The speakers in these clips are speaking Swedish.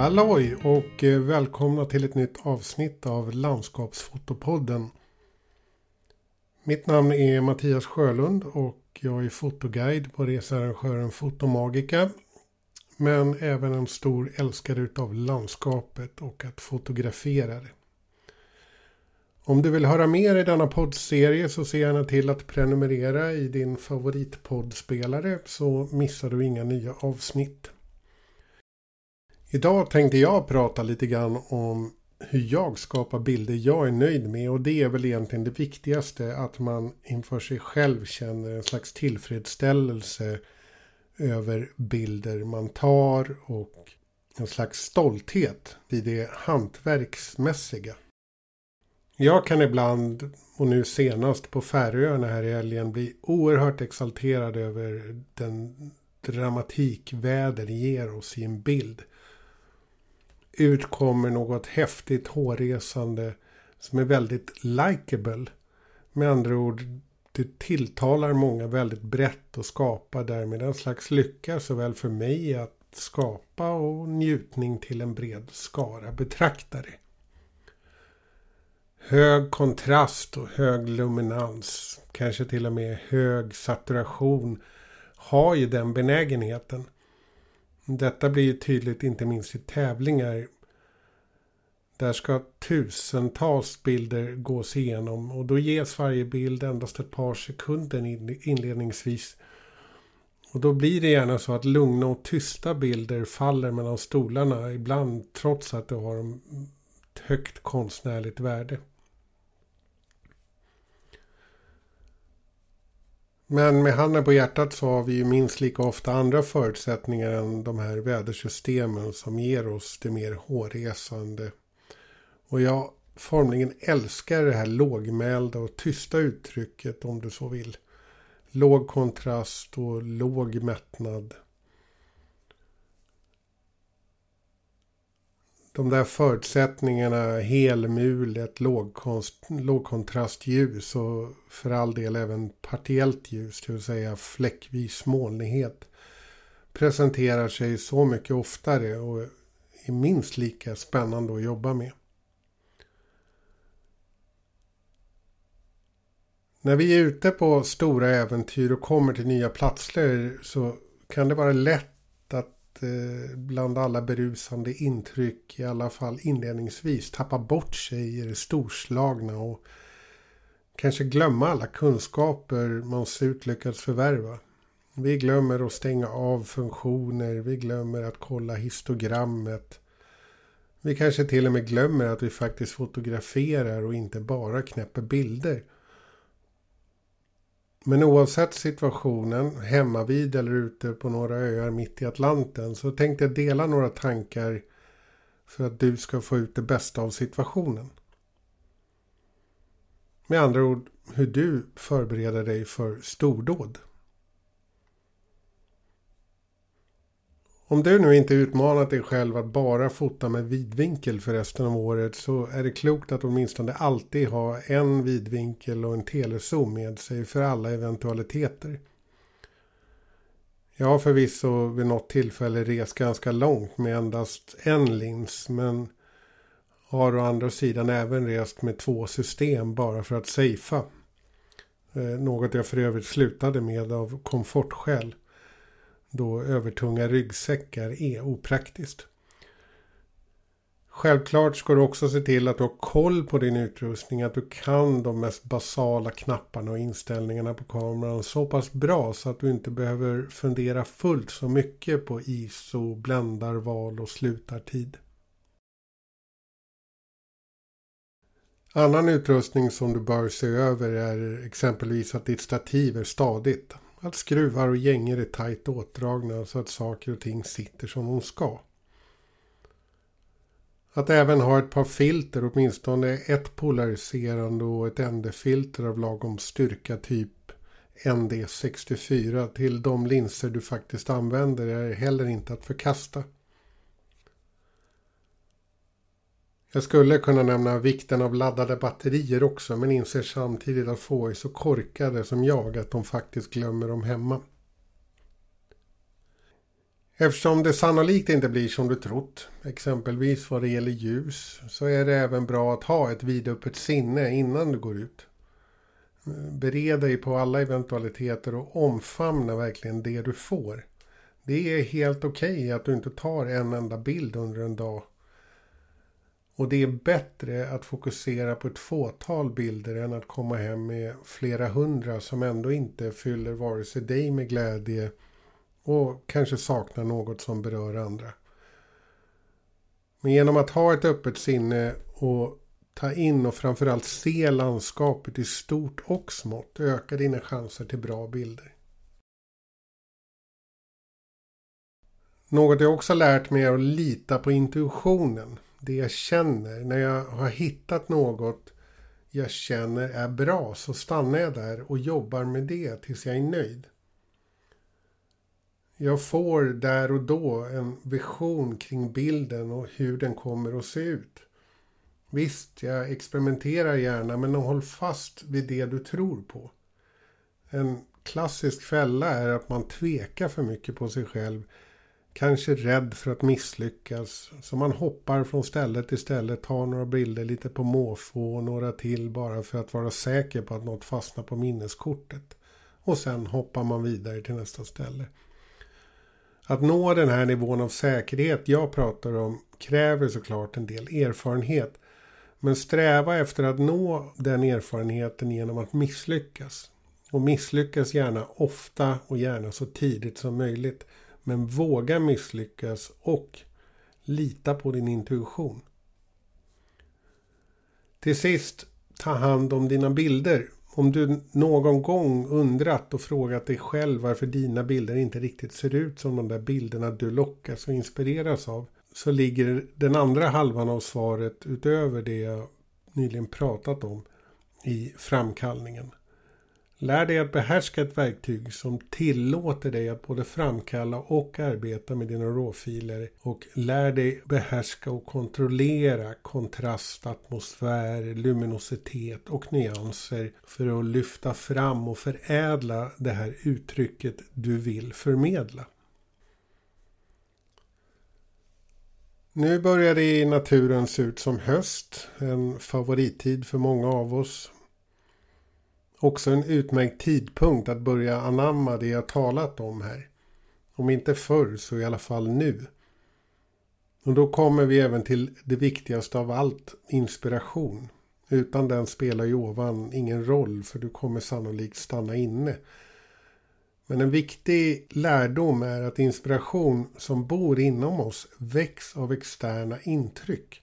Halloj och eh, välkomna till ett nytt avsnitt av Landskapsfotopodden. Mitt namn är Mattias Sjölund och jag är fotoguide på researrangören Fotomagica. Men även en stor älskare utav landskapet och att fotografera det. Om du vill höra mer i denna poddserie så se gärna till att prenumerera i din favoritpoddspelare så missar du inga nya avsnitt. Idag tänkte jag prata lite grann om hur jag skapar bilder jag är nöjd med och det är väl egentligen det viktigaste att man inför sig själv känner en slags tillfredsställelse över bilder man tar och en slags stolthet vid det hantverksmässiga. Jag kan ibland, och nu senast på Färöarna här i helgen, bli oerhört exalterad över den dramatik väder ger oss i en bild. Utkommer något häftigt hårresande som är väldigt likable. Med andra ord, det tilltalar många väldigt brett och skapar därmed en slags lycka såväl för mig att skapa och njutning till en bred skara betraktare hög kontrast och hög luminans, kanske till och med hög saturation, har ju den benägenheten. Detta blir ju tydligt inte minst i tävlingar. Där ska tusentals bilder gås igenom och då ges varje bild endast ett par sekunder inledningsvis. Och då blir det gärna så att lugna och tysta bilder faller mellan stolarna ibland trots att det har ett högt konstnärligt värde. Men med handen på hjärtat så har vi ju minst lika ofta andra förutsättningar än de här vädersystemen som ger oss det mer hårresande. Och jag formligen älskar det här lågmälda och tysta uttrycket om du så vill. Låg kontrast och låg mättnad. De där förutsättningarna, helmulet, lågkontrastljus och för all del även partiellt ljus, det vill säga fläckvis molnighet, presenterar sig så mycket oftare och är minst lika spännande att jobba med. När vi är ute på stora äventyr och kommer till nya platser så kan det vara lätt att Eh, bland alla berusande intryck, i alla fall inledningsvis, tappa bort sig i det storslagna och kanske glömma alla kunskaper man surt lyckats förvärva. Vi glömmer att stänga av funktioner, vi glömmer att kolla histogrammet. Vi kanske till och med glömmer att vi faktiskt fotograferar och inte bara knäpper bilder. Men oavsett situationen, hemma vid eller ute på några öar mitt i Atlanten, så tänkte jag dela några tankar för att du ska få ut det bästa av situationen. Med andra ord, hur du förbereder dig för stordåd. Om du nu inte utmanat dig själv att bara fota med vidvinkel för resten av året så är det klokt att åtminstone alltid ha en vidvinkel och en telezoom med sig för alla eventualiteter. Jag har förvisso vid något tillfälle rest ganska långt med endast en lins men har å andra sidan även rest med två system bara för att safea. Eh, något jag för övrigt slutade med av komfortskäl då övertunga ryggsäckar är opraktiskt. Självklart ska du också se till att du har koll på din utrustning, att du kan de mest basala knapparna och inställningarna på kameran så pass bra så att du inte behöver fundera fullt så mycket på ISO, bländarval och slutartid. Annan utrustning som du bör se över är exempelvis att ditt stativ är stadigt. Att skruvar och gängor är tajt åtdragna så att saker och ting sitter som de ska. Att även ha ett par filter, åtminstone ett polariserande och ett ND-filter av lagom styrka typ ND64 till de linser du faktiskt använder är heller inte att förkasta. Jag skulle kunna nämna vikten av laddade batterier också men inser samtidigt att få är så korkade som jag att de faktiskt glömmer dem hemma. Eftersom det sannolikt inte blir som du trott, exempelvis vad det gäller ljus, så är det även bra att ha ett vidöppet sinne innan du går ut. Bered dig på alla eventualiteter och omfamna verkligen det du får. Det är helt okej okay att du inte tar en enda bild under en dag. Och det är bättre att fokusera på ett fåtal bilder än att komma hem med flera hundra som ändå inte fyller vare sig dig med glädje och kanske saknar något som berör andra. Men genom att ha ett öppet sinne och ta in och framförallt se landskapet i stort och smått ökar dina chanser till bra bilder. Något jag också lärt mig är att lita på intuitionen. Det jag känner. När jag har hittat något jag känner är bra så stannar jag där och jobbar med det tills jag är nöjd. Jag får där och då en vision kring bilden och hur den kommer att se ut. Visst, jag experimenterar gärna men håll fast vid det du tror på. En klassisk fälla är att man tvekar för mycket på sig själv. Kanske rädd för att misslyckas. Så man hoppar från ställe till ställe, tar några bilder lite på måfå och några till bara för att vara säker på att något fastnar på minneskortet. Och sen hoppar man vidare till nästa ställe. Att nå den här nivån av säkerhet jag pratar om kräver såklart en del erfarenhet. Men sträva efter att nå den erfarenheten genom att misslyckas. Och misslyckas gärna ofta och gärna så tidigt som möjligt. Men våga misslyckas och lita på din intuition. Till sist, ta hand om dina bilder. Om du någon gång undrat och frågat dig själv varför dina bilder inte riktigt ser ut som de där bilderna du lockas och inspireras av. Så ligger den andra halvan av svaret utöver det jag nyligen pratat om i framkallningen. Lär dig att behärska ett verktyg som tillåter dig att både framkalla och arbeta med dina råfiler. Och lär dig behärska och kontrollera kontrast, atmosfär, luminositet och nyanser för att lyfta fram och förädla det här uttrycket du vill förmedla. Nu börjar det i naturen se ut som höst. En favorittid för många av oss. Också en utmärkt tidpunkt att börja anamma det jag talat om här. Om inte förr så i alla fall nu. Och då kommer vi även till det viktigaste av allt, inspiration. Utan den spelar ju ovan ingen roll för du kommer sannolikt stanna inne. Men en viktig lärdom är att inspiration som bor inom oss väcks av externa intryck.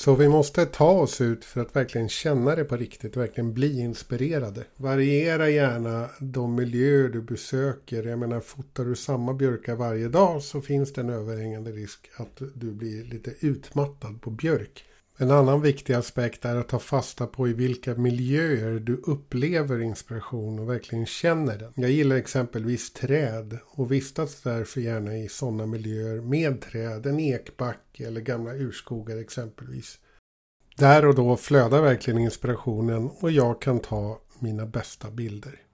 Så vi måste ta oss ut för att verkligen känna det på riktigt, verkligen bli inspirerade. Variera gärna de miljöer du besöker. Jag menar, fotar du samma björkar varje dag så finns det en överhängande risk att du blir lite utmattad på björk. En annan viktig aspekt är att ta fasta på i vilka miljöer du upplever inspiration och verkligen känner den. Jag gillar exempelvis träd och vistas därför gärna i sådana miljöer med träd, en ekback eller gamla urskogar exempelvis. Där och då flödar verkligen inspirationen och jag kan ta mina bästa bilder.